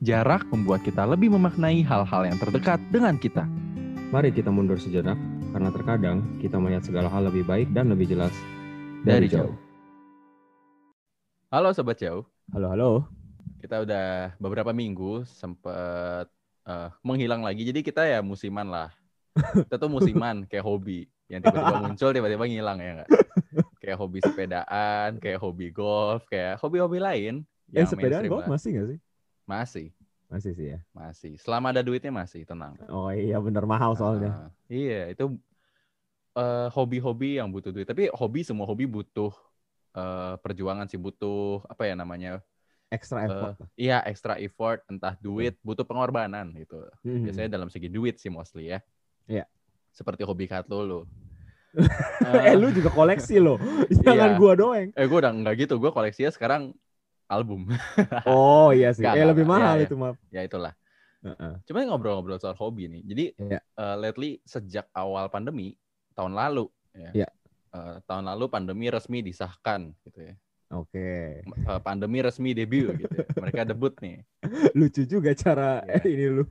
jarak membuat kita lebih memaknai hal-hal yang terdekat dengan kita. Mari kita mundur sejenak, karena terkadang kita melihat segala hal lebih baik dan lebih jelas Dari jauh. Halo Sobat Jauh, Halo, halo. kita udah beberapa minggu sempet eh, menghilang lagi. Jadi kita ya musiman lah. Kita tuh musiman kayak hobi. Yang tiba-tiba muncul, tiba-tiba ngilang ya nggak? Kayak hobi sepedaan, kayak hobi golf, kayak hobi-hobi lain. Eh, yang sepedaan golf masih nggak sih? Masih, Masih sih ya. masih. Selama ada duitnya masih, tenang. Oh iya, bener mahal soalnya. Ah, iya, itu eh, hobi-hobi yang butuh duit. Tapi hobi semua hobi butuh eh, perjuangan sih, butuh apa ya namanya? Extra effort. lah. Iya, extra effort, entah duit, butuh pengorbanan gitu. Hmm. Biasanya dalam segi duit sih mostly ya. Iya. Seperti hobi kat lo lo. eh, lu juga koleksi loh. Jangan Iya. gua doang. Eh, gue udah nggak gitu. Gue koleksinya sekarang album. Oh iya sih. Nggak, eh lebih mahal Iya, itu maaf. ya itulah. Heeh. Cuma ngobrol-ngobrol soal hobi nih. Jadi Iya. eh, lately sejak awal pandemi tahun lalu ya. Iya. eh, tahun lalu pandemi resmi disahkan gitu ya. Oke. Eh, pandemi resmi debut gitu. ya. Mereka debut nih. Lucu juga cara Iya. ini lu.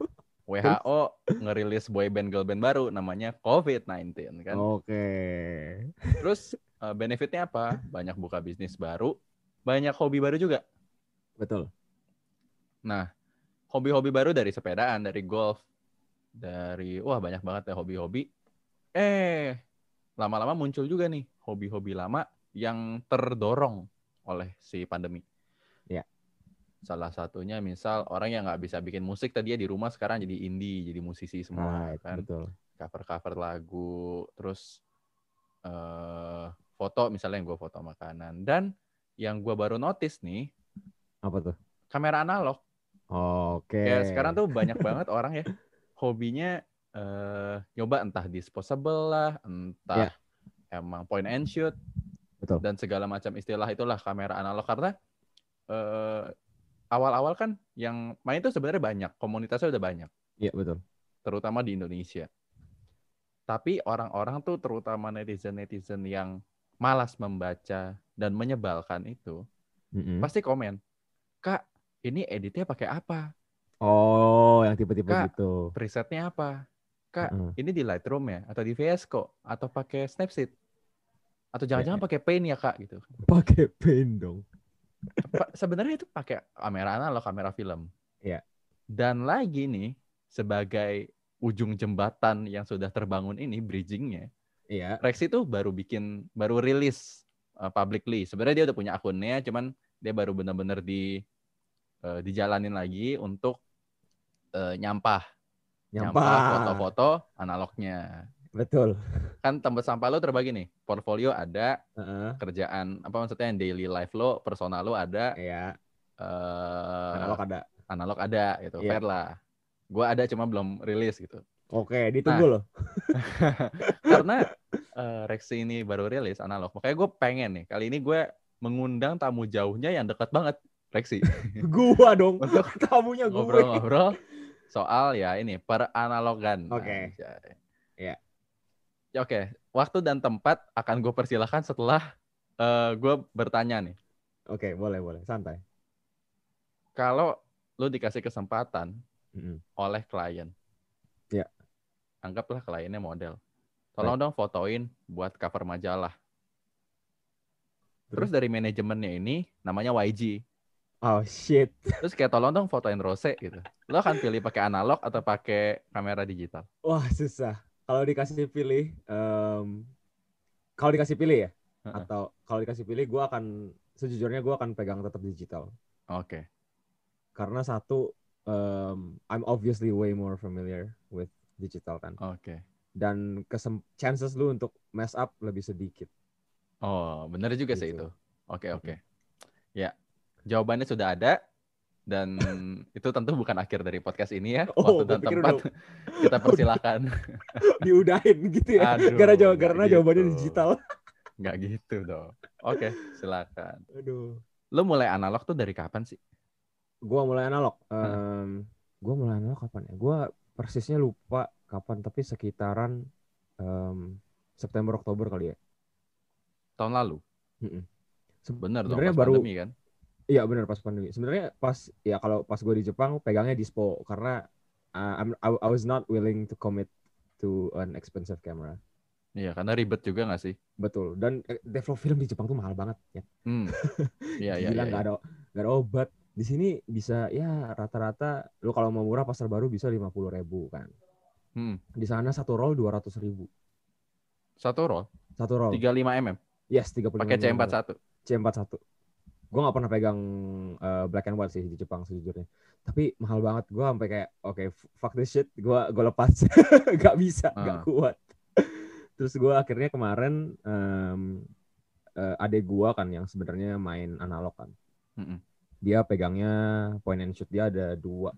WHO ngerilis boy band girl band baru namanya COVID-19 kan. Oke. Terus eh, benefitnya apa? Banyak buka bisnis baru, banyak hobi baru juga. Betul. Nah, hobi-hobi baru dari sepedaan, dari golf, dari wah banyak banget ya hobi-hobi. Eh, lama-lama muncul juga nih hobi-hobi lama yang terdorong oleh si pandemi. Iya. Salah satunya misal orang yang nggak bisa bikin musik tadi di rumah sekarang jadi indie, jadi musisi semua Right, kan. betul. Cover-cover lagu, terus eh foto misalnya yang gue foto makanan dan yang gue baru notice nih Apa tuh? kamera analog. Oke. Kayak sekarang tuh banyak banget orang ya hobinya eh nyoba entah disposable lah, entah emang point and shoot Betul. dan segala macam istilah itulah kamera analog karena eh awal-awal kan yang main tuh sebenarnya banyak, komunitasnya udah banyak, Iya betul. terutama di Indonesia. Tapi orang-orang tuh terutama netizen-netizen yang malas membaca dan menyebalkan itu Mm-mm. pasti komen, "Kak, ini editnya pakai apa? Oh, yang tipe-tipe gitu. presetnya apa? Kak, Heeh. ini di Lightroom ya atau di VS kok atau pakai Snapseed? Atau jangan-jangan pakai Paint ya, Kak gitu. Pakai pen dong. Sebenarnya itu pakai kamera analog, kamera film. Iya. Dan lagi nih sebagai ujung jembatan yang sudah terbangun ini bridgingnya, Iya. Rex itu baru bikin baru rilis uh, publicly. Sebenarnya dia udah punya akunnya, cuman dia baru benar-benar di uh, dijalanin lagi untuk uh, nyampah Nyampah. foto-foto analognya. Betul. Kan tempat sampah lo terbagi nih. Portfolio ada, Heeh. kerjaan apa maksudnya yang daily life lo, personal lo ada, Iya. eh Analog ada. analog ada gitu. Iya. Fair lah. Gua ada cuma belum rilis gitu. Oke, ditunggu loh. Karena eh, Rexy ini baru rilis analog. Makanya gue pengen nih kali ini gue mengundang tamu jauhnya yang dekat banget Rexy Gua dong. untuk Tamunya gue. ngobrol-ngobrol soal ya ini peranalogan. Oke. Anjay. Iya. Ya oke, waktu dan tempat akan gue persilahkan setelah eh, gue bertanya nih. Oke, boleh, boleh. Santai. Kalau lu dikasih kesempatan Mm-mm. oleh klien, Iya. Anggaplah kliennya model. Tolong dong fotoin buat cover majalah. Terus dari manajemennya ini namanya YG. Oh shit. Terus kayak tolong dong fotoin Rose gitu. Lo akan pilih pakai analog atau pakai kamera digital? Wah, susah. Kalau dikasih pilih, em, kalau dikasih pilih ya, Heeh. atau kalau dikasih pilih, gue akan sejujurnya gue akan pegang tetap digital. Oke. Karena satu, em, I'm obviously way more familiar with digital kan. Oke. Dan kesem chances lu untuk mess up lebih sedikit. Oh, bener juga sih Gitu. itu. Oke, oke. Ya, jawabannya sudah ada dan itu tentu bukan akhir dari podcast ini ya. Oh, Waktu dan tempat udah- kita persilakan. Diudahin gitu ya. Aduh, karena jawab karena jawabannya gitu. digital. Nggak gitu dong. Oke, silakan. Aduh. Lo mulai analog tuh dari kapan sih? Gua mulai analog. Em, gua mulai analog kapan ya? Gua persisnya lupa kapan tapi sekitaran em, September Oktober kali ya. Tahun lalu. Bener dong, Sebenarnya pas baru pandemi kan? Iya benar pas pandemi. Sebenarnya pas ya kalau pas gue di Jepang pegangnya dispo karena uh, I'm, I, I was not willing to commit to an expensive camera. Iya, karena ribet juga nggak sih? Betul. Dan eh, develop film di Jepang tuh mahal banget ya. Hmm. Iya, iya, Gila iya. nggak ada nggak ada obat. Di sini bisa ya rata-rata lu kalau mau murah pasar baru bisa lima puluh ribu kan. Hmm. Di sana satu roll dua ratus ribu. Satu roll, Satu roll. 35 mm, Yes, 35 pakai mm. C41. C41. Gue gak pernah pegang eh, black and white sih di Jepang sejujurnya. Tapi mahal banget. Gue sampai kayak oke f- fuck this shit. Gue gue lepas. gak bisa, gak Ah. kuat. Terus gue akhirnya kemarin em, eh, adek gue kan yang sebenarnya main analog kan. Mm-mm. Dia pegangnya point and shoot dia ada dua.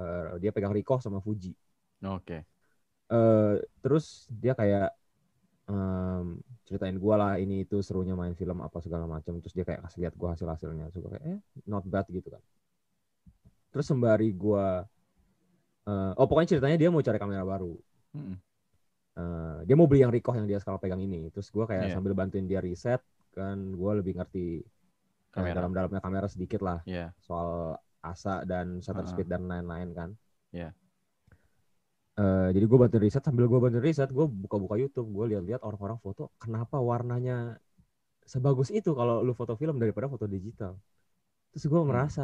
Eh, dia pegang Ricoh sama Fuji. Oke. eh terus dia kayak em, ceritain gue lah ini itu serunya main film apa segala macam terus dia kayak kasih lihat gue hasil hasilnya terus gue kayak eh not bad gitu kan terus sembari gue eh, oh pokoknya ceritanya dia mau cari kamera baru Mm-mm. Eh, dia mau beli yang Ricoh yang dia sekarang pegang ini terus gue kayak Iya. sambil bantuin dia riset kan gue lebih ngerti Kamera. dalam dalamnya kamera sedikit lah Iya. soal asa dan shutter Ha-ha. speed dan lain-lain kan. Iya. Eh, jadi gue bantu riset sambil gue bantu riset gue buka-buka YouTube gue lihat-lihat orang-orang foto kenapa warnanya sebagus itu kalau lu foto film daripada foto digital. Terus gue Hmm. merasa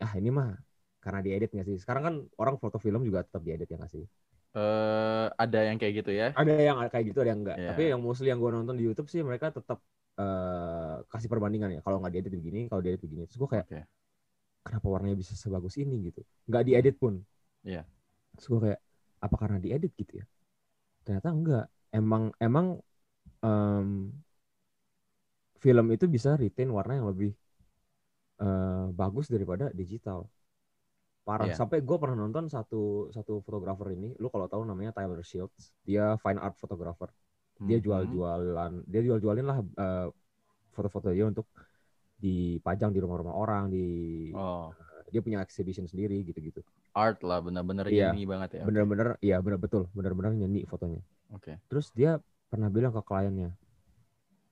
ah ini mah karena diedit nggak sih? Sekarang kan orang foto film juga tetap diedit ya nggak sih? Eh, ada yang kayak gitu ya? Ada yang kayak gitu ada yang enggak. Iya. Tapi yang mostly yang gue nonton di YouTube sih mereka tetap eh, kasih perbandingan ya. Kalau nggak diedit begini, kalau diedit begini. Terus gue kayak Oke. kenapa warnanya bisa sebagus ini gitu? Nggak diedit pun. Iya. Terus gue kayak apa karena diedit gitu ya? Ternyata enggak. Emang emang em, film itu bisa retain warna yang lebih eh, bagus daripada digital. Parah. Iya. Sampai gue pernah nonton satu satu fotografer ini, lu kalau tahu namanya Tyler Shields. Dia fine art photographer. Dia Mhm. jual-jualan, dia jual-jualin lah eh, foto-foto dia untuk dipajang di rumah-rumah orang, di Oh, dia punya exhibition sendiri gitu-gitu. art lah, bener-bener Iya. ini banget ya. Oke. Bener-bener, iya bener betul, bener-bener nyeni fotonya. Oke. Terus dia pernah bilang ke kliennya,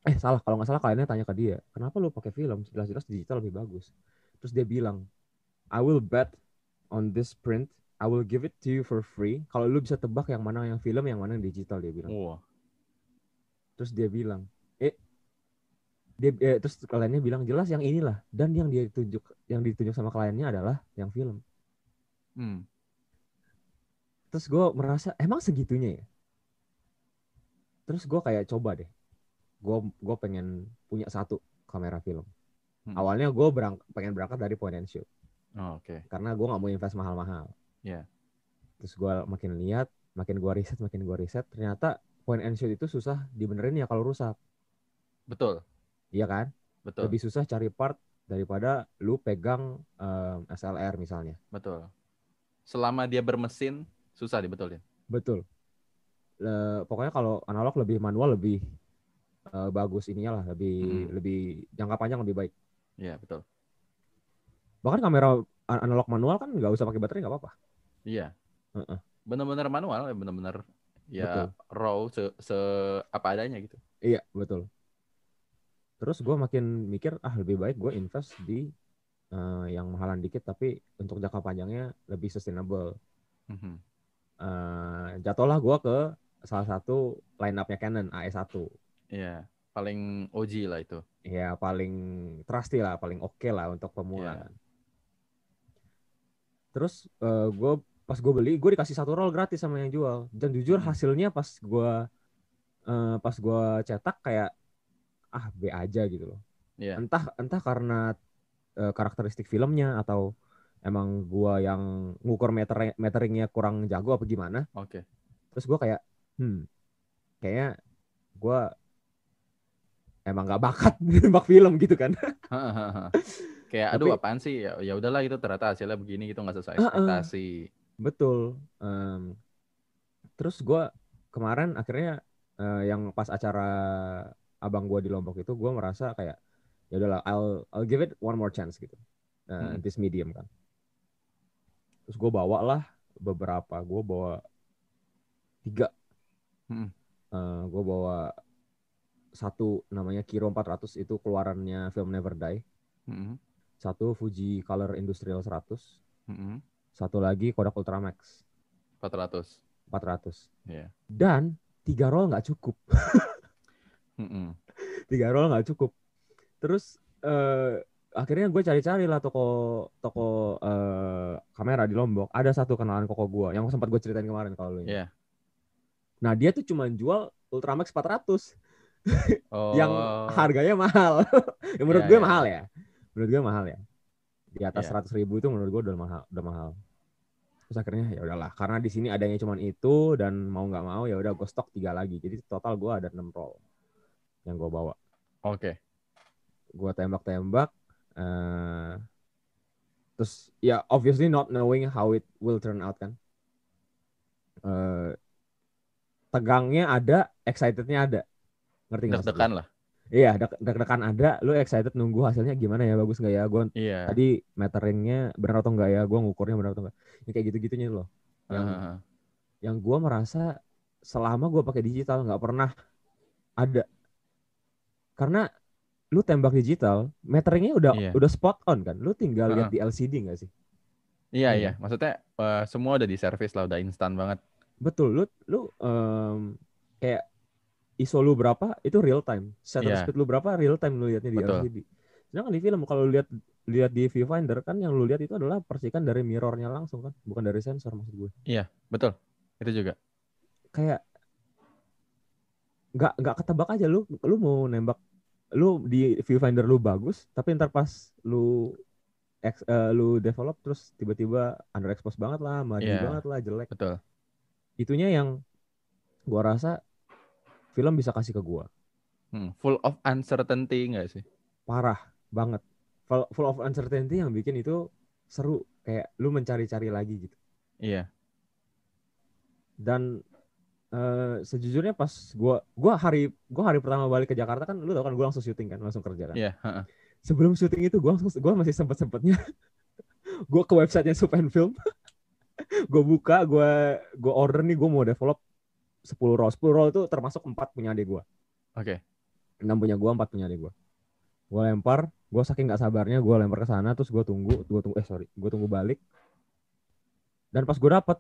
eh salah kalau nggak salah kliennya tanya ke dia, kenapa lu pakai film? Jelas-jelas digital lebih bagus. Terus dia bilang, I will bet on this print, I will give it to you for free. Kalau lu bisa tebak yang mana yang film, yang mana yang digital dia bilang. Wah. Terus dia bilang, eh, dia eh, terus kliennya bilang jelas yang inilah dan yang dia tunjuk yang ditunjuk sama kliennya adalah yang film. Hmm. Terus gue merasa emang segitunya ya. Terus gue kayak coba deh. Gue gue pengen punya satu kamera film. Hmm. Awalnya gue berang, pengen berangkat dari point and shoot Oh, Oke. karena gue nggak mau invest mahal-mahal. Iya. Terus gue makin lihat, makin gue riset, makin gue riset, ternyata point and shoot itu susah dibenerin ya kalau rusak, Betul. iya kan? Betul. Lebih susah cari part daripada lu pegang em, SLR misalnya. Betul. Selama dia bermesin, susah dibetulin. Betul. Le- pokoknya kalau analog lebih manual lebih eh, bagus ininya lah, lebih Hmm. lebih jangka panjang lebih baik. Iya, betul. Bahkan kamera analog manual kan nggak usah pakai baterai nggak apa-apa. Iya. Heeh. Bener-bener manual, bener-bener ya Betul. raw se, se- apa adanya gitu. Iya betul. Terus gue makin mikir ah lebih baik gue invest di eh, yang mahalan dikit tapi untuk jangka panjangnya lebih sustainable. Mhm. Eh, jatuhlah gue ke salah satu line up-nya Canon AE1. Iya, paling OG lah itu. Ya paling trusty lah, paling oke lah untuk pemula. Iya. kan. Terus gue pas gue beli, gue dikasih satu roll gratis sama yang jual. Dan jujur Hmm. hasilnya pas gue eh, pas gue cetak kayak ah B aja gitu loh. Iya. Entah entah karena eh, karakteristik filmnya atau emang gue yang ngukur meter meteringnya kurang jago apa gimana. Oke. Terus gue kayak hmm kayaknya gue emang gak bakat nembak film gitu kan. Kayak aduh Tapi- apaan sih? Ya ya udahlah itu ternyata hasilnya begini gitu nggak sesuai ekspektasi. Betul. Em, terus gue kemarin akhirnya eh, yang pas acara abang gue di Lombok itu gue merasa kayak ya udahlah I'll I'll give it one more chance gitu. Eh, Hmm. This medium kan. Terus gue bawa lah beberapa. Gue bawa tiga. Hmm. gue bawa satu namanya Kiro 400 itu keluarannya film Never Die. Mhm. satu Fuji Color Industrial 100, Mm-mm. Satu lagi Kodak Ultramax 400. 400. Iya. Dan tiga roll nggak cukup. Mm-mm. tiga roll nggak cukup. Terus eh, akhirnya gue cari-cari lah toko toko eh, kamera di Lombok. Ada satu kenalan koko gue yang sempat gue ceritain kemarin kalau lu. Iya. Nah dia tuh cuma jual Ultramax 400 Oh. yang harganya mahal. yang menurut Iya, gue iya. mahal ya. Menurut gue mahal ya. Di atas Iya. 100 ribu itu menurut gue udah mahal, udah mahal. Terus akhirnya ya udahlah, karena di sini adanya cuma itu dan mau nggak mau ya udah gue stok tiga lagi. Jadi total gue ada 6 roll yang gue bawa. Oke. Gue tembak-tembak. eh terus ya obviously not knowing how it will turn out kan. eh tegangnya ada, excitednya ada. Ngerti nggak? Deg-degan lah. Iya, deg- deg-degan ada, lu excited nunggu hasilnya gimana ya, bagus nggak ya? Gue Iya. tadi meteringnya benar atau enggak ya? Gue ngukurnya benar atau enggak? Ya, kayak gitu-gitunya loh. Yang Heeh. yang gue merasa selama gue pakai digital nggak pernah ada. Karena lu tembak digital, meteringnya udah Iya. udah spot on kan. Lu tinggal lihat Heeh. di LCD nggak sih? Iya Iya. iya. Maksudnya eh, semua udah di service lah, udah instan banget. Betul, lu lu em, kayak ISO lu berapa itu real time. Shutter Iya. speed lu berapa real time lu lihatnya di Betul. LCD. Sedangkan di film kalau lu lihat lihat di viewfinder kan yang lu lihat itu adalah percikan dari mirrornya langsung kan, bukan dari sensor maksud gue. Betul. Itu juga. Kayak nggak nggak ketebak aja lu lu mau nembak lu di viewfinder lu bagus tapi ntar pas lu ex, eh, lu develop terus tiba-tiba underexpose banget lah, madi Iya. banget lah, jelek. Betul. Itunya yang gua rasa film bisa kasih ke gua. Hmm, Full of uncertainty enggak sih? parah banget full, full of uncertainty yang bikin itu seru kayak lu mencari-cari lagi gitu Iya. dan eh, sejujurnya pas gua gua hari gua hari pertama balik ke Jakarta kan lu tau kan gua langsung syuting kan langsung kerja kan Iya. heeh. sebelum syuting itu gua langsung gua masih sempet sempetnya gua ke websitenya Supen Film gua buka gua gua order nih gua mau develop 10 roll 10 roll itu termasuk empat punya adik gua Oke. enam punya gua empat punya adik gua gua lempar gua saking nggak sabarnya gua lempar ke sana terus gua tunggu gua tunggu eh sorry gua tunggu balik dan pas gua dapet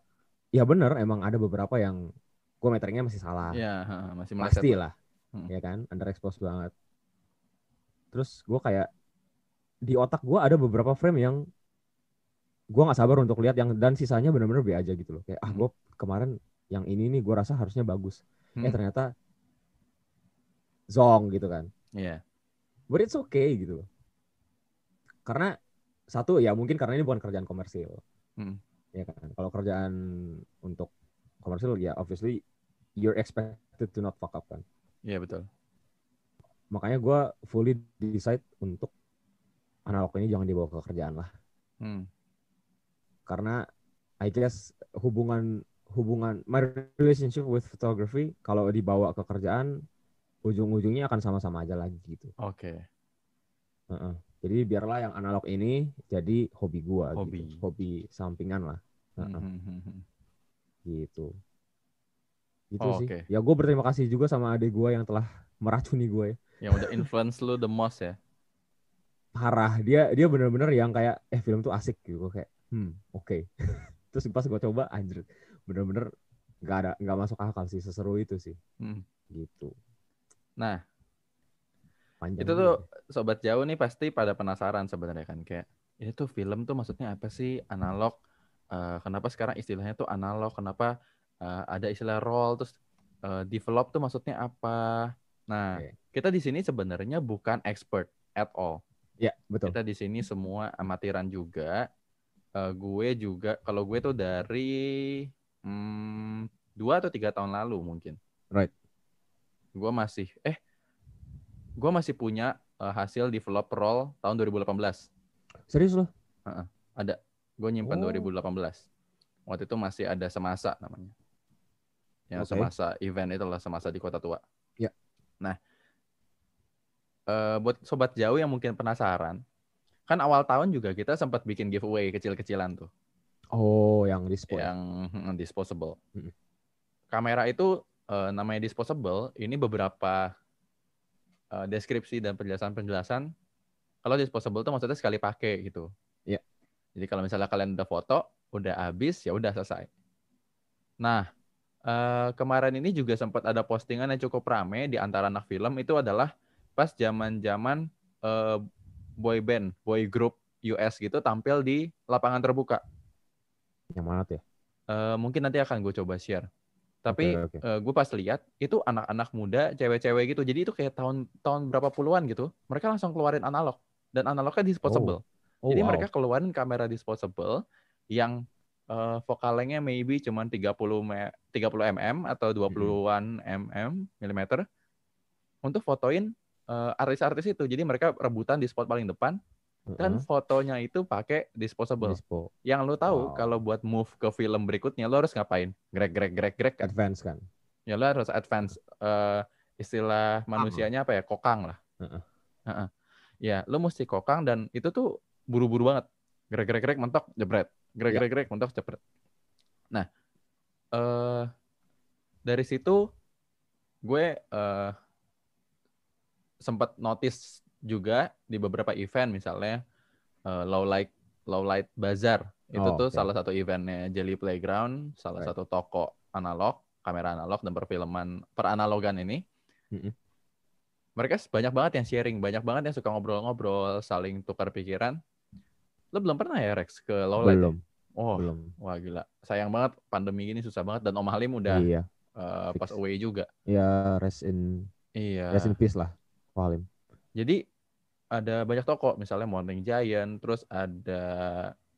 ya bener emang ada beberapa yang gua meteringnya masih salah Iya, masih meleset. pasti lah Hmm. ya kan underexpose banget terus gua kayak di otak gua ada beberapa frame yang gua nggak sabar untuk lihat yang dan sisanya bener-bener B aja gitu loh kayak ah Hmm. gua kemarin yang ini nih gua rasa harusnya bagus eh Hmm. ternyata zong gitu kan Iya. but it's okay gitu loh. Karena satu ya mungkin karena ini bukan kerjaan komersil. Hmm. Ya kan. Kalau kerjaan untuk komersil ya obviously you're expected to not fuck up kan. Iya, betul. Makanya gua fully decide untuk analog ini jangan dibawa ke kerjaan lah. Hmm. Karena I guess hubungan hubungan my relationship with photography kalau dibawa ke kerjaan ujung-ujungnya akan sama-sama aja lagi gitu. Oke. Heeh. Jadi biarlah yang analog ini jadi hobi gua Hobi. gitu. Hobi sampingan lah Heeh, Hmm, hmm, hmm, gitu. Gitu Oh, sih. oke. Ya gue berterima kasih juga sama adik gua yang telah meracuni gue. Yang udah influence lu the most ya. Parah. Dia dia bener-bener yang kayak eh film tuh asik gitu. Kayak hmm oke. Terus pas gue coba anjir bener-bener nggak ada nggak masuk akal sih seseru itu sih Hmm. gitu. Nah, Panjang. Itu tuh sih. sobat jauh nih pasti pada penasaran sebenarnya kan kayak ini tuh film tuh maksudnya apa sih analog? Eh, kenapa sekarang istilahnya tuh analog? Kenapa eh, ada istilah roll terus eh, develop tuh maksudnya apa? Nah, Oke. kita di sini sebenarnya bukan expert at all. Ya betul. Kita di sini semua amatiran juga. Eh, gue juga kalau gue tuh dari hmm, dua atau tiga tahun lalu mungkin. Right. Gue masih eh gue masih punya eh, hasil develop roll tahun 2018. Serius loh? Ada. Gue nyimpan Oh. 2018. Waktu itu masih ada semasa namanya. Yang Oke. semasa event itulah semasa di Kota Tua. Ya. Nah, eh, buat sobat jauh yang mungkin penasaran, kan awal tahun juga kita sempat bikin giveaway kecil-kecilan tuh, Oh yang display. yang hmm, disposable. Mm-mm. Kamera itu eh, namanya disposable. Ini beberapa eh, deskripsi dan penjelasan-penjelasan Kalau disposable tuh maksudnya sekali pakai gitu. Iya. Jadi kalau misalnya kalian udah foto, udah habis, ya udah selesai. Nah, eh, kemarin ini juga sempat ada postingan yang cukup rame di antara anak film itu adalah pas zaman-zaman eh, boy band, boy group US gitu tampil di lapangan terbuka. Yang mana tuh ya? Eh, mungkin nanti akan gue coba share. Tapi Oke, oke. gue pas lihat itu anak-anak muda, cewek-cewek gitu. Jadi itu kayak tahun tahun berapa puluhan gitu. Mereka langsung keluarin analog dan analognya disposable. Oh, Jadi wow. mereka keluarin kamera disposable yang eh, vokal lengthnya maybe cuma 30 me- 30 mm atau 20-an mm milimeter untuk fotoin eh, artis-artis itu. Jadi mereka rebutan di spot paling depan dan Heeh. fotonya itu pakai disposable. Dispo. Yang lo tahu Wow. kalau buat move ke film berikutnya lo harus ngapain? Grek grek grek grek kan. Advance kan. Ya lo harus advance eh, istilah manusianya apa ya? Kokang lah. Heeh. Heeh. Ya, lo mesti kokang dan itu tuh buru-buru banget. Grek grek grek mentok jebret. Grek Ya. grek grek mentok jebret. Nah, eh dari situ gue eh sempat notice juga di beberapa event misalnya eh, low light low light bazar itu Oh, tuh oke. salah satu eventnya Jelly Playground salah Right. satu toko analog kamera analog dan perfilman peranalogan ini Mm-mm. mereka banyak banget yang sharing banyak banget yang suka ngobrol-ngobrol saling tukar pikiran lo belum pernah ya Rex ke low light ya? Belum, oh belum. wah gila sayang banget pandemi ini susah banget dan Om Halim udah Iya. fix. pass away juga Ya rest in iya rest in peace lah. Halim. Jadi ada banyak toko, misalnya Morning Giant, terus ada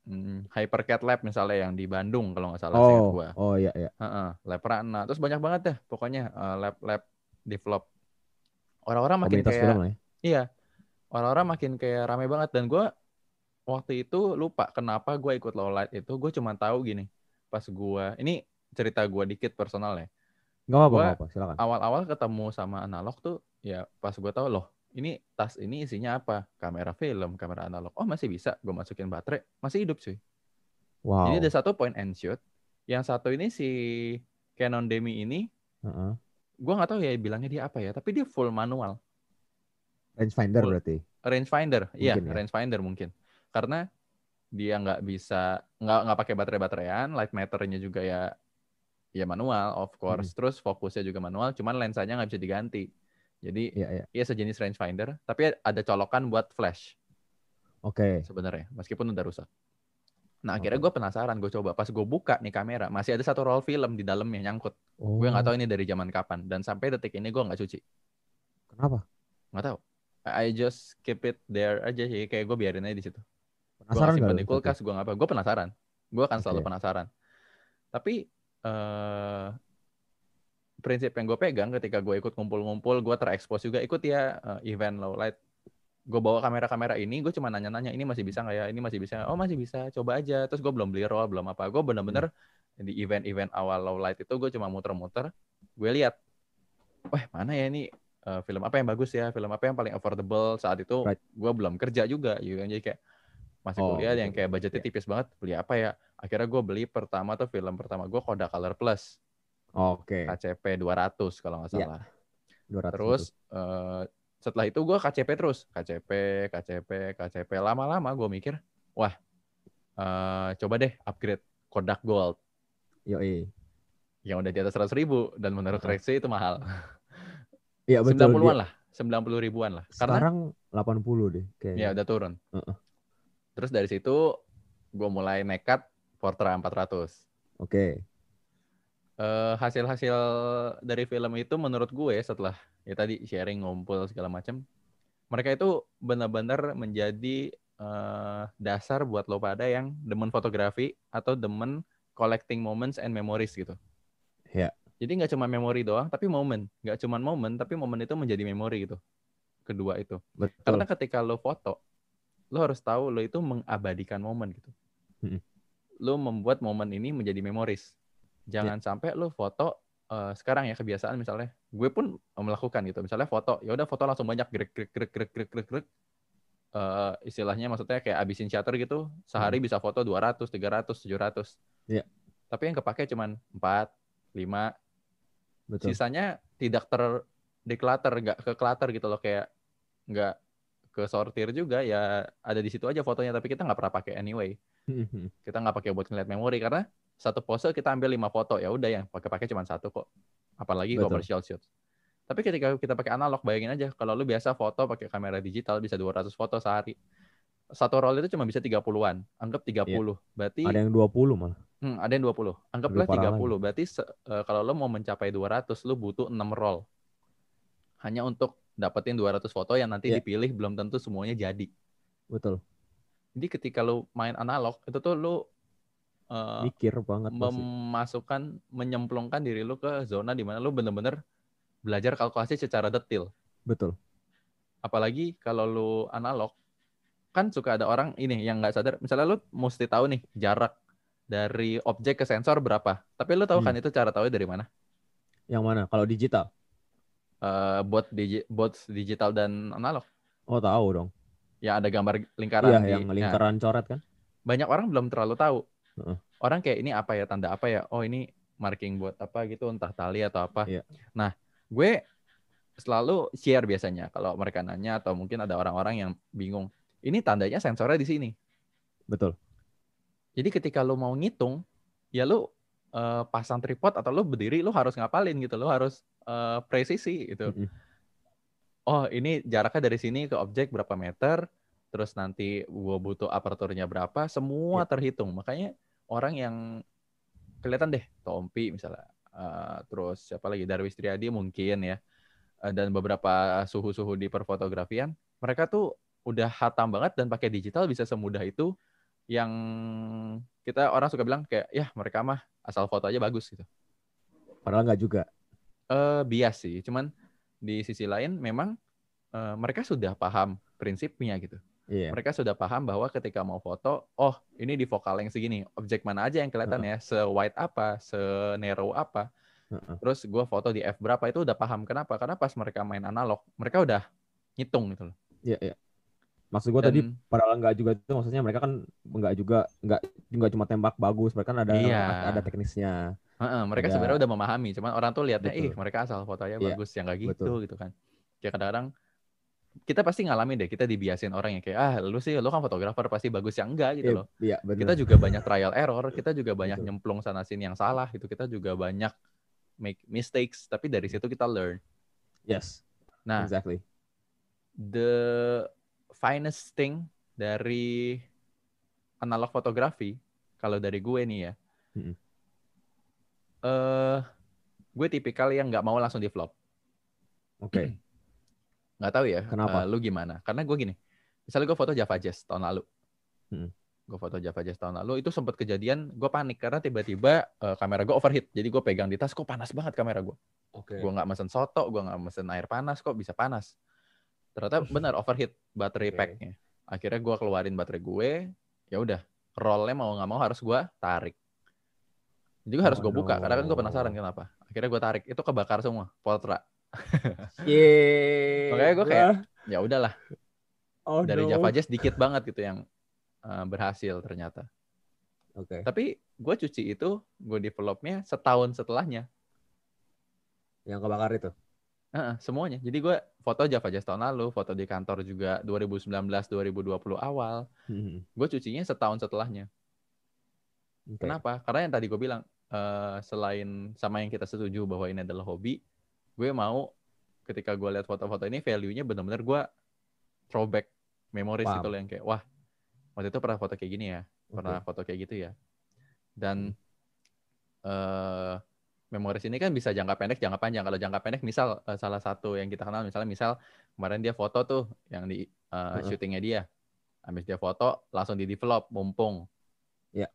hmm, Hypercat Lab misalnya yang di Bandung kalau nggak salah seingat Oh, gua. oh iya iya. Heeh, Lab Rana, terus banyak banget deh pokoknya eh, lab-lab develop. Orang-orang makin Komunitas kayak film ya. iya, orang-orang makin kayak rame banget dan gua waktu itu lupa kenapa gua ikut low light itu, gue cuma tahu gini, pas gua ini cerita gua dikit personal ya. Enggak apa-apa, apa, silakan. awal-awal ketemu sama analog tuh ya pas gue tahu loh ini tas ini isinya apa? Kamera film kamera analog. Oh masih bisa. Gue masukin baterai. Masih hidup cuy. Wow. jadi ada satu point and shoot. Yang satu ini si Canon Demi ini Heeh. gue nggak tahu ya bilangnya dia apa ya tapi dia full manual. Rangefinder Full- berarti. rangefinder. Iya Mungkin ya. rangefinder mungkin. Karena dia nggak bisa nggak nggak pakai baterai bateraian light meternya juga ya ya manual of course. Terus fokusnya juga manual cuman lensanya nggak bisa diganti jadi Iya iya. Iya sejenis rangefinder, tapi ada colokan buat flash Oke. sebenarnya, meskipun udah rusak. Nah akhirnya gue penasaran, gue coba pas gue buka nih kamera, masih ada satu roll film di dalamnya nyangkut. Oh. Gue nggak tahu ini dari zaman kapan, dan sampai detik ini gue nggak cuci, Kenapa? nggak tahu. I just keep it there aja sih, kayak gue biarin aja di situ. Gue Penasaran simpen di lu? kulkas, gue nggak apa, gue penasaran. Gue akan selalu Oke. penasaran. Tapi eh prinsip yang gue pegang ketika gue ikut ngumpul-ngumpul, gue terekspos juga ikut ya eh, event low light. Gue bawa kamera-kamera ini, gue cuma nanya-nanya ini masih bisa nggak ya, ini masih bisa, oh masih bisa, coba aja. Terus gue belum beli roll, belum apa. Gue bener-bener Hmm. di event-event awal low light itu gue cuma muter-muter, gue lihat, wah mana ya ini eh, film apa yang bagus ya, film apa yang paling affordable saat itu. Right. Gue belum kerja juga, jadi kayak masih Oh, kuliah yang kayak budgetnya Iya. tipis banget, beli apa ya? Akhirnya gue beli pertama tuh film pertama gue Kodak Color Plus, Oke. KCP 200 kalau nggak Iya, salah. 200 Terus eh, setelah itu gue KCP terus, KCP, KCP, KCP. Lama-lama gue mikir, wah eh, coba deh upgrade Kodak Gold Yoi. yang udah di atas 100 ribu dan menurut Heeh. Rexy itu mahal. Iya betul. 90-an dia- lah, 90 ribuan lah. Karena Sekarang 80 deh ya kayaknya. udah turun. Heeh. Terus dari situ gue mulai nekat Portra 400. Oke. eh, hasil-hasil dari film itu menurut gue setelah ya tadi sharing ngumpul segala macam mereka itu benar-benar menjadi eh, dasar buat lo pada yang demen fotografi atau demen collecting moments and memories gitu. Ya. Jadi nggak cuma memori doang, tapi momen. Nggak cuma momen, tapi momen itu menjadi memori gitu. Kedua itu. Betul. Karena ketika lo foto, lo harus tahu lo itu mengabadikan momen gitu. Mm-mm. Lo membuat momen ini menjadi memoris. Jangan Ya. sampai lo foto eh, sekarang ya kebiasaan misalnya, gue pun melakukan gitu. Misalnya foto, ya udah foto langsung banyak grek grek grek grek grek grek grek. Eh, istilahnya maksudnya kayak abisin shutter gitu, sehari bisa foto 200, 300, 700. Iya. Tapi yang kepake cuman 4, 5, Betul. sisanya tidak terdeclutter, nggak ke clutter gitu loh kayak nggak ke sortir juga ya ada di situ aja fotonya tapi kita nggak pernah pakai anyway kita nggak pakai buat ngeliat memori karena satu pose kita ambil lima foto ya udah yang pakai-pakai cuma satu kok apalagi Betul. commercial shoot tapi ketika kita pakai analog bayangin aja kalau lu biasa foto pakai kamera digital bisa 200 foto sehari satu roll itu cuma bisa 30-an anggap 30 berarti Ada yang 20 malah. Hmm, ada yang 20. Anggaplah Lebih parah 30. Berarti eh, kalau lo mau mencapai 200, lo butuh 6 roll. Hanya untuk dapetin 200 foto yang nanti Iya. dipilih belum tentu semuanya jadi. Betul. Jadi ketika lo main analog, itu tuh lo eh, Mikir banget pasti. memasukkan, menyemplungkan diri lo ke zona di mana lo bener-bener belajar kalkulasi secara detail. Betul. Apalagi kalau lo analog, kan suka ada orang ini yang nggak sadar. Misalnya lo mesti tahu nih jarak dari objek ke sensor berapa. Tapi lo tahu kan Hmm. itu cara tahu dari mana? Yang mana? Kalau digital? eh buat digi- buat digital dan analog. Oh tahu dong. Ya ada gambar lingkaran Iya di- yang nah, lingkaran coret kan? banyak orang belum terlalu tahu. Heeh. Orang kayak ini apa ya tanda apa ya? Oh ini marking buat apa gitu entah tali atau apa. Iya. Nah, gue selalu share biasanya kalau mereka nanya atau mungkin ada orang-orang yang bingung. Ini tandanya sensornya di sini. Betul. Jadi ketika lo mau ngitung, ya lo eh, pasang tripod atau lo berdiri, lo harus ngapalin gitu. Lo harus eh, presisi gitu. Mm-mm. oh ini jaraknya dari sini ke objek berapa meter, terus nanti gua butuh aperturnya berapa, semua Iya. terhitung. Makanya orang yang kelihatan deh, Tompi misalnya, eh, terus siapa lagi Darwis Triadi mungkin ya, eh, dan beberapa suhu-suhu di perfotografian, mereka tuh udah hatam banget dan pakai digital bisa semudah itu yang kita orang suka bilang kayak ya mereka mah asal foto aja bagus gitu Padahal nggak juga. eh bias sih. Cuman di sisi lain memang eh, mereka sudah paham prinsipnya gitu. Iya. Mereka sudah paham bahwa ketika mau foto, oh ini di vokal yang segini, objek mana aja yang kelihatan ya, se-wide apa, se-narrow apa. Heeh. Terus gua foto di f berapa itu udah paham. Kenapa? Karena pas mereka main analog, mereka udah ngitung gitu loh. Iya iya. Maksud gua tadi Dan padahal nggak juga itu maksudnya mereka kan nggak juga nggak nggak cuma tembak bagus mereka kan ada Iya. ada teknisnya heeh, mereka ada- sebenarnya udah memahami. Cuman orang tuh lihatnya, ih mereka asal fotonya Iya, bagus, yang nggak gitu betul. gitu kan. Kayak kadang-kadang kita pasti ngalamin deh, kita dibiasin orang yang kayak ah lu sih lu kan fotografer pasti bagus yang enggak gitu Iya, loh. iya benar kita juga banyak trial error, kita juga banyak Betul. nyemplung sana sini yang salah, itu kita juga banyak make mistakes, tapi dari situ kita learn. yes Nah, exactly the finest thing dari analog fotografi, kalau dari gue nih ya, eh gue tipikal yang nggak mau langsung di vlog. oke Nggak tahu ya, Kenapa? eh, lu gimana? Karena gue gini, misalnya gue foto Java Jazz tahun lalu, Mm-mm. gue foto Java Jazz tahun lalu itu sempat kejadian gue panik karena tiba-tiba eh, kamera gue overheat, jadi gue pegang di tas kok panas banget kamera gue. oke gue nggak mesen soto, gue nggak mesen air panas kok bisa panas. Ternyata benar overheat baterai Oke. packnya. Akhirnya gue keluarin baterai gue, ya udah rollnya mau nggak mau harus gue tarik. Jadi harus Oh, gue buka karena kan gue penasaran kenapa. Akhirnya gue tarik, itu kebakar semua Portra. Yeay. Makanya gue kayak, Ya udahlah, oh, dari no. Java Jazz dikit banget gitu yang eh, berhasil ternyata. Oke. Tapi gue cuci itu, gue developnya setahun setelahnya. Yang kebakar itu. Heeh, semuanya. Jadi gue foto Java Jazz tahun lalu, foto di kantor juga 2019 2020 awal. Hmm. Gue cucinya setahun setelahnya. Oke. Kenapa? Karena yang tadi gue bilang eh, selain sama yang kita setuju bahwa ini adalah hobi, gue mau ketika gue lihat foto-foto ini value-nya benar-benar gue throwback memories Paham. gitu loh yang kayak wah waktu itu pernah foto kayak gini ya, pernah Oke. foto kayak gitu ya. Dan eh memories ini kan bisa jangka pendek, jangka panjang. Kalau jangka pendek, misal eh, salah satu yang kita kenal, misalnya misal kemarin dia foto tuh yang di Heeh. syutingnya dia, habis dia foto langsung di develop, mumpung. Iya.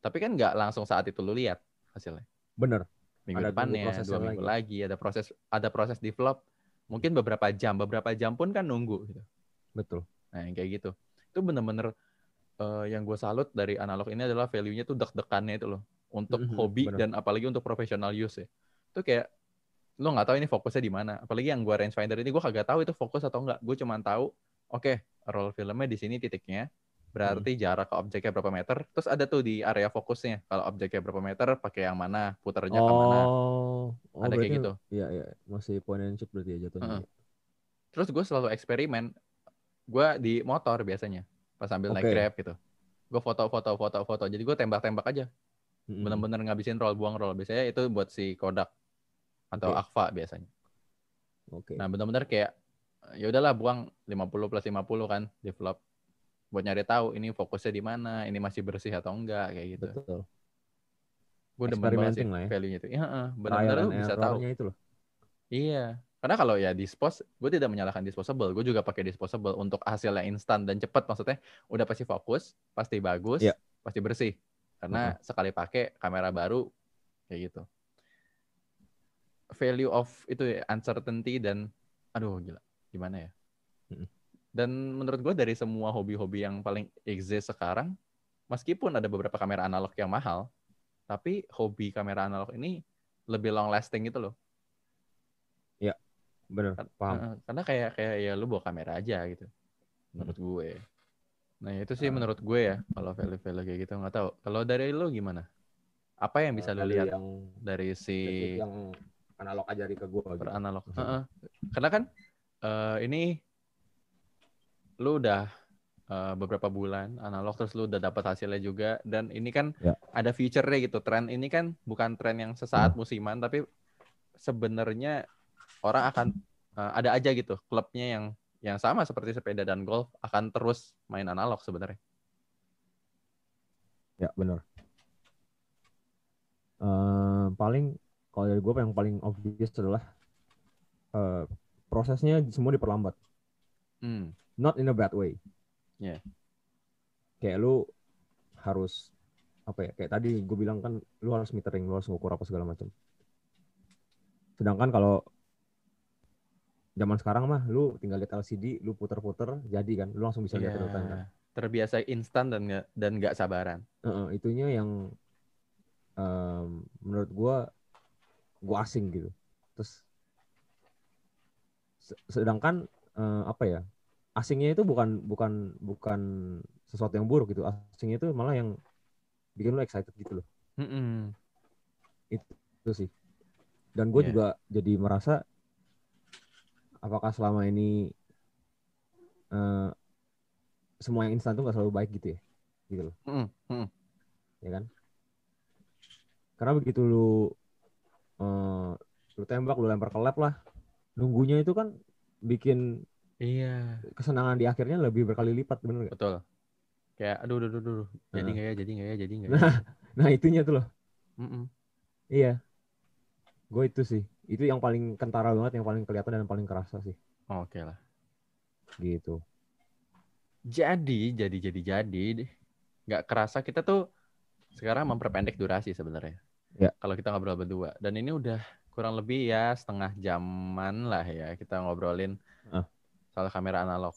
Tapi kan nggak langsung saat itu lu lihat hasilnya. Bener. Minggu Ada depannya, dua minggu lagi. ada proses ada proses develop. Mungkin beberapa jam, beberapa jam pun kan nunggu. Gitu. Betul. Nah, yang kayak gitu. Itu bener-bener eh, yang gue salut dari analog ini adalah value-nya tuh deg-degannya itu loh. Untuk Mhm, hobi bener. dan apalagi untuk professional use ya. Itu kayak lo nggak tahu ini fokusnya di mana. Apalagi yang gue rangefinder ini gue kagak tahu itu fokus atau enggak. Gue cuma tahu, oke, roll filmnya di sini titiknya. Berarti jarak ke objeknya berapa meter. Terus ada tuh di area fokusnya. Kalau objeknya berapa meter, pakai yang mana, puternya ke mana. Oh, oh Ada kayak gitu. Iya, iya. Masih point and shoot berarti ya jatuhnya. Heeh. Terus gue selalu eksperimen gue di motor biasanya pas sambil naik Oke. grab gitu gue foto foto foto foto jadi gue tembak tembak aja Mm-mm. bener-bener ngabisin roll buang roll biasanya itu buat si Kodak atau Oke. Agfa biasanya Oke. nah bener-bener kayak ya udahlah buang 50 plus 50 kan di vlog buat nyari tahu ini fokusnya di mana ini masih bersih atau enggak kayak gitu Betul. gue demen banget sih ya. value-nya itu iya Trial bener-bener lu bisa tahu itu loh. Iya, karena kalau ya dispose, gue tidak menyalahkan disposable. Gue juga pakai disposable untuk hasilnya instan dan cepat. Maksudnya udah pasti fokus, pasti bagus, Iya. pasti bersih. Karena sekali pakai kamera baru kayak gitu. Value of itu ya, uncertainty dan aduh gila, gimana ya? Dan menurut gue dari semua hobi-hobi yang paling exist sekarang, meskipun ada beberapa kamera analog yang mahal, tapi hobi kamera analog ini lebih long lasting gitu loh. Bener, Kan- paham. Karena kayak kayak ya lu bawa kamera aja gitu menurut gue nah itu sih Ah. menurut gue ya kalau value-value kayak gitu nggak tahu kalau dari lu gimana apa yang bisa lu lihat yang dari si yang analog ajari ke gue gitu. per analog Misalnya. Heeh. karena kan eh, ini lu udah eh, beberapa bulan analog terus lu udah dapat hasilnya juga dan ini kan Ya. ada future-nya gitu tren ini kan bukan tren yang sesaat musiman tapi sebenarnya orang akan eh, ada aja gitu klubnya yang yang sama seperti sepeda dan golf akan terus main analog sebenarnya Ya benar. Eh, paling kalau dari gue yang paling obvious adalah eh, prosesnya semua diperlambat. hmm. Not in a bad way. Iya. Kayak lu harus apa ya? Kayak tadi gue bilang kan lu harus metering, lu harus ngukur apa segala macam. Sedangkan kalau zaman sekarang mah lu tinggal lihat LCD, lu puter-puter jadi kan, lu langsung bisa lihat Iya. real kan. terbiasa instan dan nggak dan nggak sabaran Heeh, itunya yang em, menurut gua gua asing gitu. Terus se- sedangkan eh, apa ya? Asingnya itu bukan bukan bukan sesuatu yang buruk gitu. Asingnya itu malah yang bikin lu excited gitu loh. Mm-mm. Itu sih. Dan gue Iya. juga jadi merasa apakah selama ini eh, semua yang instan tuh gak selalu baik gitu ya. Gitu loh. Mm-mm. Mm-mm. ya kan? Karena begitu lu eh, lu tembak, lu lempar ke lab lah, nunggunya itu kan bikin iya kesenangan di akhirnya lebih berkali lipat, bener nggak? betul kayak aduh aduh aduh, aduh. jadi Heeh. nggak ya jadi nggak ya jadi nggak ya Nah, nah itunya tuh loh, Mm-mm. iya. Gue itu sih, itu yang paling kentara banget, yang paling kelihatan dan paling kerasa sih, oke lah gitu. jadi jadi jadi jadi nggak kerasa kita tuh sekarang memperpendek durasi sebenarnya Ya. kalau kita ngobrol berdua dan ini udah kurang lebih ya setengah jaman lah ya kita ngobrolin Ah. Soal kamera analog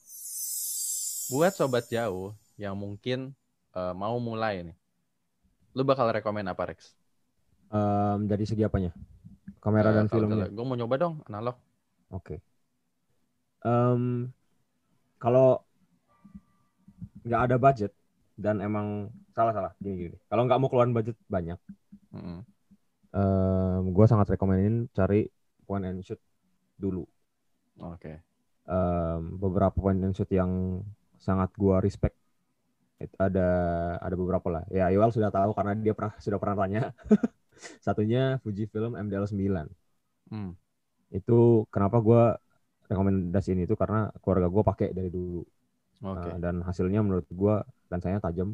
buat sobat jauh yang mungkin eh, mau mulai nih lu bakal rekomend apa Rex? Em, dari segi apanya? Kamera dan filmnya. gue mau nyoba dong analog Oke. Em, kalau nggak ada budget dan emang salah salah gini gini. Kalau nggak mau keluarin budget banyak, Mm-mm. gue sangat rekomenin cari point and shoot dulu. oke Em, beberapa and shoot yang sangat gue respect It- ada ada beberapa lah. Ya Yoel sudah tahu karena dia pernah sudah pernah tanya. Satunya Fujifilm MDL 9. Hmm. Itu kenapa gue rekomendasiin itu karena keluarga gue pakai dari dulu. oke Uh, dan hasilnya menurut gua lensanya tajam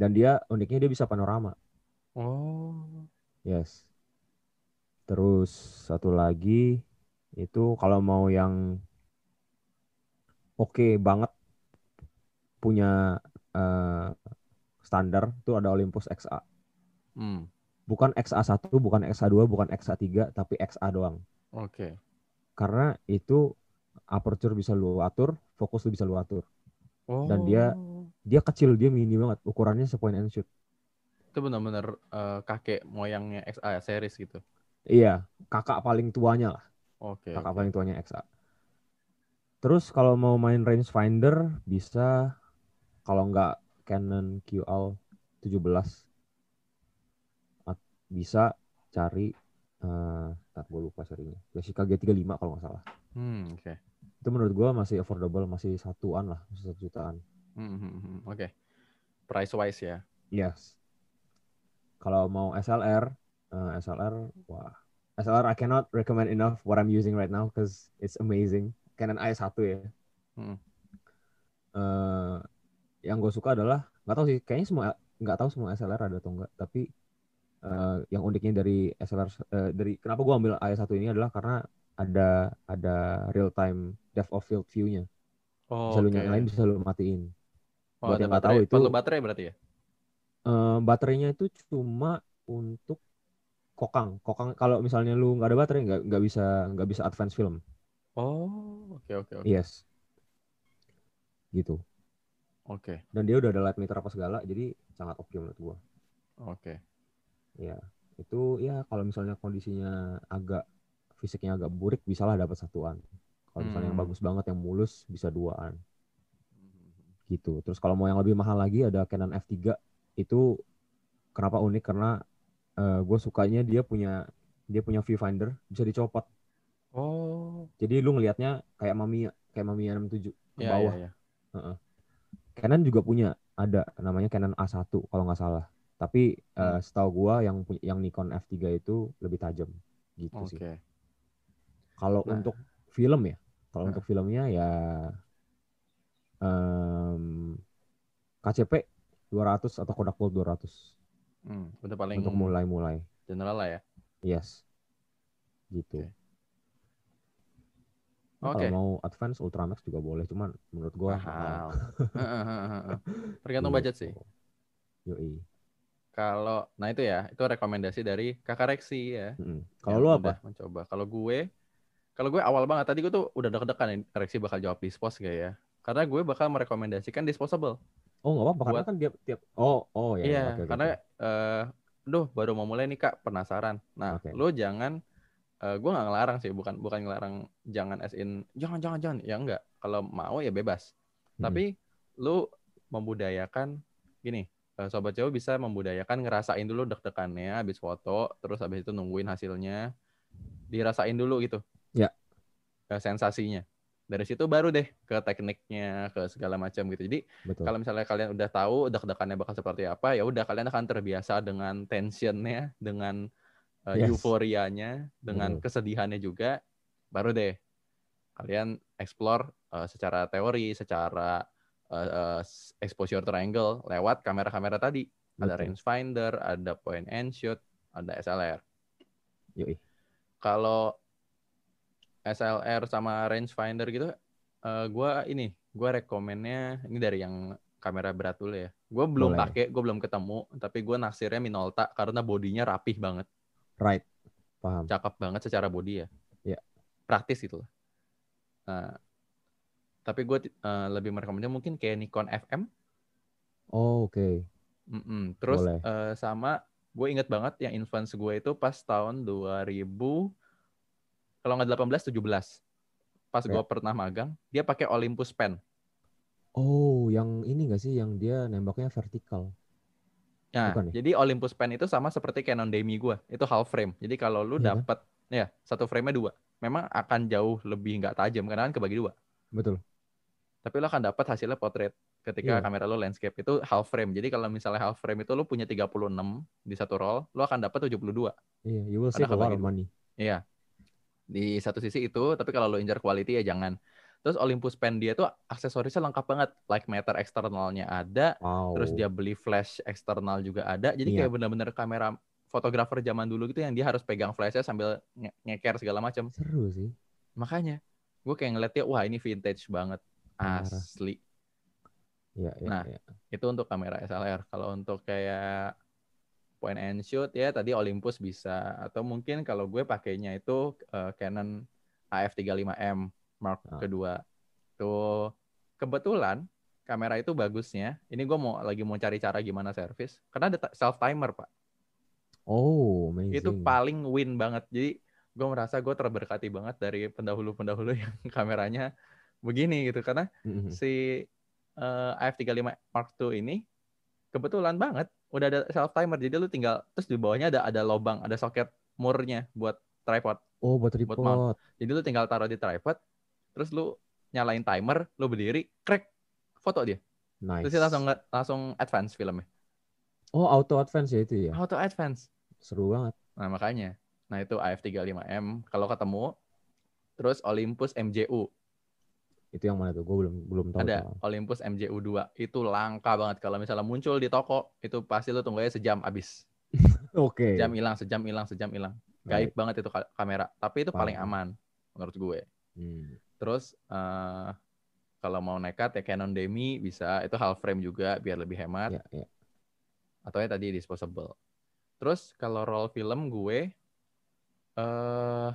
dan dia uniknya dia bisa panorama oh yes terus satu lagi itu kalau mau yang oke banget punya uh, standar tuh ada Olympus XA hmm. bukan XA1 bukan XA2 bukan XA3 tapi XA doang oke karena itu aperture bisa lu atur fokus lu bisa lu atur Dan dia- Oh. dia kecil dia mini banget ukurannya sepoint and shoot itu benar-benar eh, kakek moyangnya XA series gitu. Iya, kakak paling tuanya lah. Oke. Kakak oke. paling tuanya XA. Terus kalau mau main rangefinder bisa kalau nggak Canon QL 17 at- bisa cari eh tar gue lupa serinya. Yashica G35 kalau nggak salah. Hmm, oke. Itu menurut gua masih affordable, masih satuan lah, masih satu jutaan. Hmm, hmm, hmm. Oke. Price wise ya. Yes. Kalau mau SLR, eh, SLR, wah, SLR I cannot recommend enough what I'm using right now because it's amazing. Canon i1 ya. Hmm. Eh, yang gue suka adalah nggak tahu sih, kayaknya semua nggak tahu semua SLR ada atau enggak, tapi eh, yang uniknya dari SLR eh, dari kenapa gue ambil i1 ini adalah karena ada ada real time depth of field view-nya. Oh, Bisa lu oke. nyalain, bisa lu matiin. Oh, buat yang nggak tahu itu- Perlu baterai berarti ya? Eh, baterainya itu cuma untuk kokang. Kokang kalau misalnya lu nggak ada baterai nggak nggak bisa nggak bisa advance film. Oh, oke oke oke. Yes. Gitu. Oke. Dan dia udah ada light meter apa segala, jadi sangat oke menurut gua. Oke. Ya, itu ya kalau misalnya kondisinya agak fisiknya agak burik, bisalah dapat satuan. Kalau misalnya yang Hmm. bagus banget yang mulus bisa duaan gitu. Terus kalau mau yang lebih mahal lagi ada Canon F3 itu kenapa unik karena gue sukanya dia punya dia punya viewfinder bisa dicopot. Oh, Jadi lu ngelihatnya kayak Mamiya, kayak Mamiya 67 ke ya bawah. ya ya. Canon juga punya ada namanya Canon A1 kalau nggak salah. Tapi eh, Hmm. setahu gua yang yang Nikon F3 itu lebih tajam gitu Oke. sih. Kalau Nah. untuk film ya, kalau Nah. untuk filmnya ya em, KCP 200 atau Kodak Gold 200 Hmm, udah paling untuk mulai-mulai. general lah ya. Yes. Gitu. Oke. Oke. Kalau mau advance Ultramax juga boleh, cuman menurut gua Mahal. Tergantung Gitu. budget sih. Yoi. Kalau, nah itu ya, itu rekomendasi dari Kakak Reksi ya. Mm-mm. Kalau yang lu apa? Mencoba. Kalau gue, kalau gue awal banget tadi gue tuh udah deg-degan nih Reksi bakal jawab dispose gak ya? Karena gue bakal merekomendasikan disposable. Oh nggak apa-apa karena kan tiap tiap oh oh ya. ya, iya, oke, karena oke. eh duh baru mau mulai nih Kak, penasaran. Nah, Oke. lo jangan eh gue nggak ngelarang sih, bukan bukan ngelarang jangan as in jangan jangan jangan ya enggak. Kalau mau ya bebas. Mm-mm. Tapi lu membudayakan gini, eh, sobat jauh bisa membudayakan ngerasain dulu deg-degannya habis foto, terus habis itu nungguin hasilnya. Dirasain dulu gitu. Ya. Eh, sensasinya. Dari situ baru deh ke tekniknya, ke segala macam gitu. Jadi betul. kalau misalnya kalian udah tahu deg-degannya bakal seperti apa, ya udah kalian akan terbiasa dengan tensionnya, dengan uh, Yes. euforianya, dengan Betul. kesedihannya juga, baru deh kalian explore uh, secara teori, secara uh, uh, exposure triangle lewat kamera-kamera tadi. Ada Betul. rangefinder, ada point and shoot, ada SLR. Yoi. Kalau SLR sama rangefinder gitu, eh gua ini, gua rekomennya ini dari yang kamera berat dulu ya. Gue belum pakai, gue belum ketemu, tapi gue naksirnya Minolta karena bodinya rapih banget, Right. Paham. cakep banget secara body ya. Iya. Praktis gitu lah. Nah, tapi gue lebih merekomendasikan mungkin kayak Nikon FM. Oh, oke. Mm-mm. Terus Boleh. eh, sama gue inget banget yang influence gue itu pas tahun 2000 kalau nggak 18 17 pas Ya. gue pernah magang dia pakai Olympus pen Oh, yang ini gak sih yang dia nembaknya vertikal? Nah Bukan ya? jadi Olympus pen itu sama seperti Canon Demi gue itu half frame jadi kalau lu Iya dapet ya satu frame-nya dua memang akan jauh lebih nggak tajam karena kan kebagi dua Betul. tapi lo akan dapat hasilnya portrait ketika Iya. kamera lo landscape itu half frame jadi kalau misalnya half frame itu lo punya 36 di satu roll lo akan dapat 72 Iya, you will save a lot of money. Iya. Di satu sisi itu, tapi kalau lo injar quality ya jangan. Terus Olympus Pen dia tuh aksesorisnya lengkap banget. Like meter eksternalnya ada, Wow. terus dia beli flash eksternal juga ada. Jadi Iya. kayak bener-bener kamera fotografer zaman dulu gitu yang dia harus pegang flashnya sambil nge- ngeker segala macam. seru sih. Makanya gue kayak ngeliatnya wah ini vintage banget. Asli. Iya, iya, Nah, iya. Itu untuk kamera SLR. Kalau untuk kayak point and shoot ya tadi Olympus bisa atau mungkin kalau gue pakainya itu eh, Canon AF35M Mark Ah. kedua. Tuh kebetulan kamera itu bagusnya. Ini gue mau lagi mau cari cara gimana servis karena ada self timer pak. Oh, amazing. Itu paling win banget. Jadi gue merasa gue terberkati banget dari pendahulu-pendahulu yang kameranya begini gitu karena Mhm. si eh, AF35 Mark II ini kebetulan banget udah ada self timer jadi lu tinggal terus di bawahnya ada ada lubang ada soket murnya buat tripod Oh, buat buat mount. tripod. jadi lu tinggal taruh di tripod terus lu nyalain timer, lu berdiri, crack, foto dia. Nice. Terus dia langsung langsung advance filmnya. Oh, auto advance ya itu ya. Auto advance. Seru banget. Nah, makanya. Nah, itu AF35M kalau ketemu terus Olympus MJU. Itu yang mana tuh? Gue belum belum tahu. Ada tuh. Olympus MJU2. Itu langka banget kalau misalnya muncul di toko, itu pasti lu tunggu aja sejam habis. Oke. Sejam hilang, sejam hilang, sejam hilang. Gaib Baik. banget itu ka- kamera, tapi itu paling Parah. aman menurut gue. Hmm. Terus eh kalau mau nekat ya Canon Demi bisa, itu half frame juga biar lebih hemat. Ya, ya. atau ya tadi disposable. Terus kalau roll film gue eh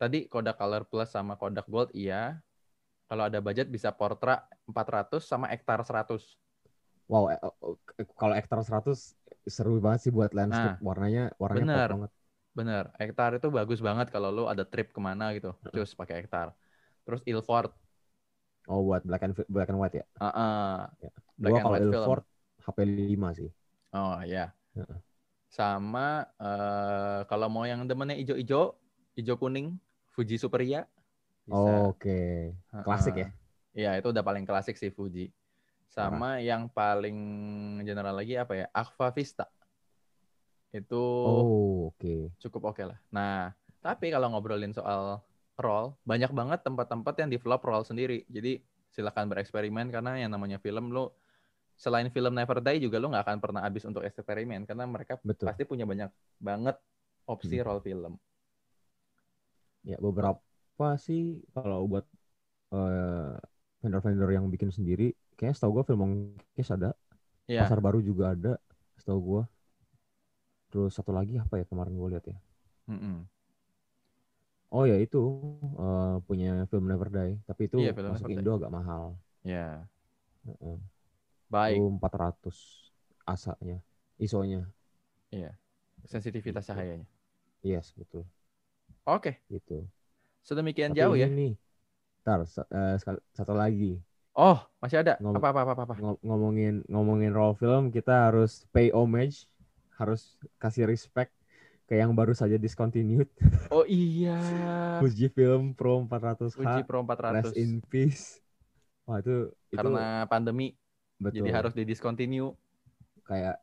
tadi Kodak Color Plus sama Kodak Gold iya. Kalau ada budget bisa Portra 400 sama Ektar 100. Wow, eh, oh, eh, kalau Ektar 100 seru banget sih buat landscape. warnanya warnanya pop bener. banget. Bener, Ektar itu bagus banget kalau lu ada trip ke mana gitu. Terus pakai Ektar. Terus Ilford. Oh, buat black and black and white ya. Heeh. Black Gua and kalau white film. Ilford HP 5 sih. Oh iya. Heeh. Sama eh kalau mau yang demennya ijo-ijo, ijo kuning, Fuji Superia. Bisa. Oh, Oke. Klasik ya. Iya, itu udah paling klasik sih Fuji. Sama yang paling general lagi apa ya? Aqua Vista. Itu Oh, oke. cukup oke lah. Nah, tapi kalau ngobrolin soal roll, banyak banget tempat-tempat yang develop roll sendiri. Jadi silakan bereksperimen karena yang namanya film lo selain film Never Die juga lo nggak akan pernah habis untuk eksperimen karena mereka Betul. pasti punya banyak banget opsi Hmm. roll film. Ya, beberapa sih kalau buat eh, vendor-vendor yang bikin sendiri, kayaknya setahu gue film Case ada, Iya. Pasar Baru juga ada, setahu gue. Terus satu lagi apa ya kemarin gue lihat ya? Mm-mm. Oh ya itu eh, punya film Never Die, tapi itu Iya, film masuk. Indo agak mahal. Ya, Heeh. baik. Itu 400 asanya, isonya. Iya. Sensitivitas Gitu. cahayanya. Yes, betul. Oke, Gitu. sedemikian Tapi jauh ya. ini nih, Ntar, sekal- satu lagi. Oh, masih ada. Ngom- Apa apa apa apa. apa. Ngom- ngomongin ngomongin role film, kita harus pay homage, harus kasih respect ke yang baru saja discontinued. Oh iya. Fujifilm Pro 400H, Fuji Pro Rest 400. in Peace. Wah itu, itu Karena pandemi betul. jadi harus di discontinue. kayak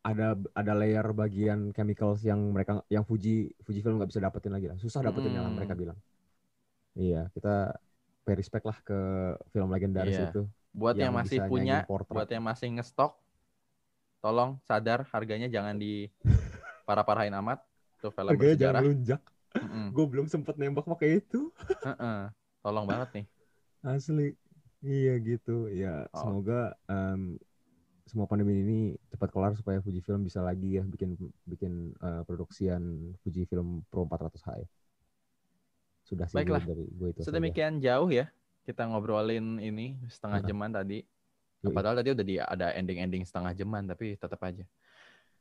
ada ada layer bagian chemicals yang mereka yang Fuji Fujifilm nggak bisa dapetin lagi lah susah dapetin yang Mm. mereka bilang iya kita pay respect lah ke film legendaris Iya. itu Buat yang, masih bisa punya, buat yang masih ngestok, tolong sadar harganya jangan di parah-parahin amat. Itu film harganya jangan bersejarah. melunjak Mm-mm. gue belum sempet nembak pakai itu Heeh. Tolong banget nih. asli iya gitu ya Oh. semoga em, semua pandemi ini cepat kelar supaya Fujifilm bisa lagi ya bikin bikin eh, produksian Fujifilm Pro 400H ya. Sudah sih Baiklah. dari gue itu. saja. Sedemikian jauh ya kita ngobrolin ini setengah Heeh. jaman tadi. Yoi. Padahal tadi udah di, ada ending-ending setengah jaman tapi tetap aja.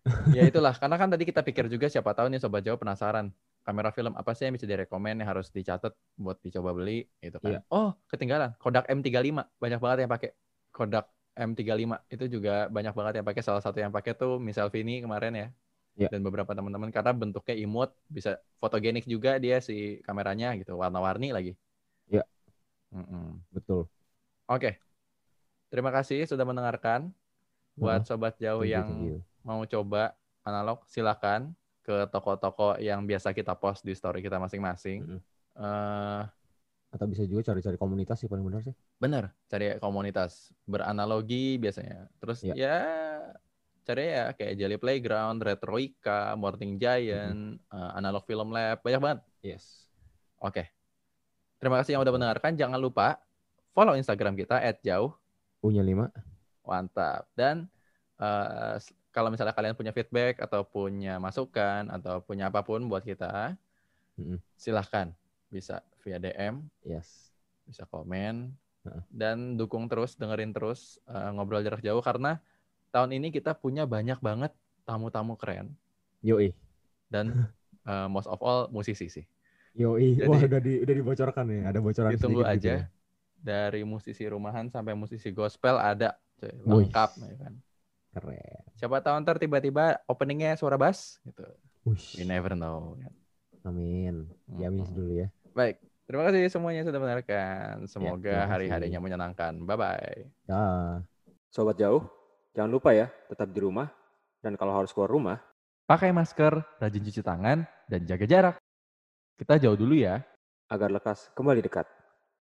ya itulah karena kan tadi kita pikir juga siapa tahu nih sobat jauh penasaran kamera film apa sih yang bisa direkomend yang harus dicatat buat dicoba beli gitu kan. Iya. Oh, ketinggalan. Kodak M35 banyak banget yang pakai Kodak M35 itu juga banyak banget yang pakai salah satu yang pakai tuh Miss Vini kemarin ya. Iya. Dan beberapa teman-teman karena bentuknya imut bisa fotogenik juga dia si kameranya gitu warna-warni lagi. Iya. Mm-mm. Betul. Oke. Terima kasih sudah mendengarkan. Buat sobat jauh Thank you, yang thank you. mau coba analog, silakan ke toko-toko yang biasa kita post di story kita masing-masing. Eh, Atau bisa juga cari-cari komunitas sih paling benar sih. bener, cari komunitas beranalogi biasanya. Terus Iya. ya cari ya kayak Jelly Playground, Retroika, Morning Giant, eh, Analog Film Lab, banyak banget. Yes. Oke. Terima kasih yang udah mendengarkan. Jangan lupa follow Instagram kita @jauh Punya lima. Mantap. Dan s- kalau misalnya kalian punya feedback atau punya masukan atau punya apa pun buat kita, Mm-mm. silahkan bisa via DM, Yes. bisa komen, Heeh. dan dukung terus, dengerin terus eh, ngobrol jarak jauh karena tahun ini kita punya banyak banget tamu-tamu keren Yoi. dan eh, most of all musisi sih. Yoi. Jadi- Wah udah di udah dibocorkan ya. Ada bocoran Ditunggu gitu aja. ya. Dari musisi rumahan sampai musisi gospel ada, lengkap ya kan. Keren. Siapa tahu ntar tiba-tiba openingnya suara bass gitu. Wush. We never know. Amin. Ya amin Mm-mm. dulu ya. Baik, Terima kasih semuanya sudah mendengarkan. Semoga kasih. hari-harinya menyenangkan. Bye-bye. Dah. Sobat jauh, jangan lupa ya, tetap di rumah. Dan kalau harus keluar rumah, Pakai masker, rajin cuci tangan, dan jaga jarak. Kita jauh dulu ya. agar lekas kembali dekat.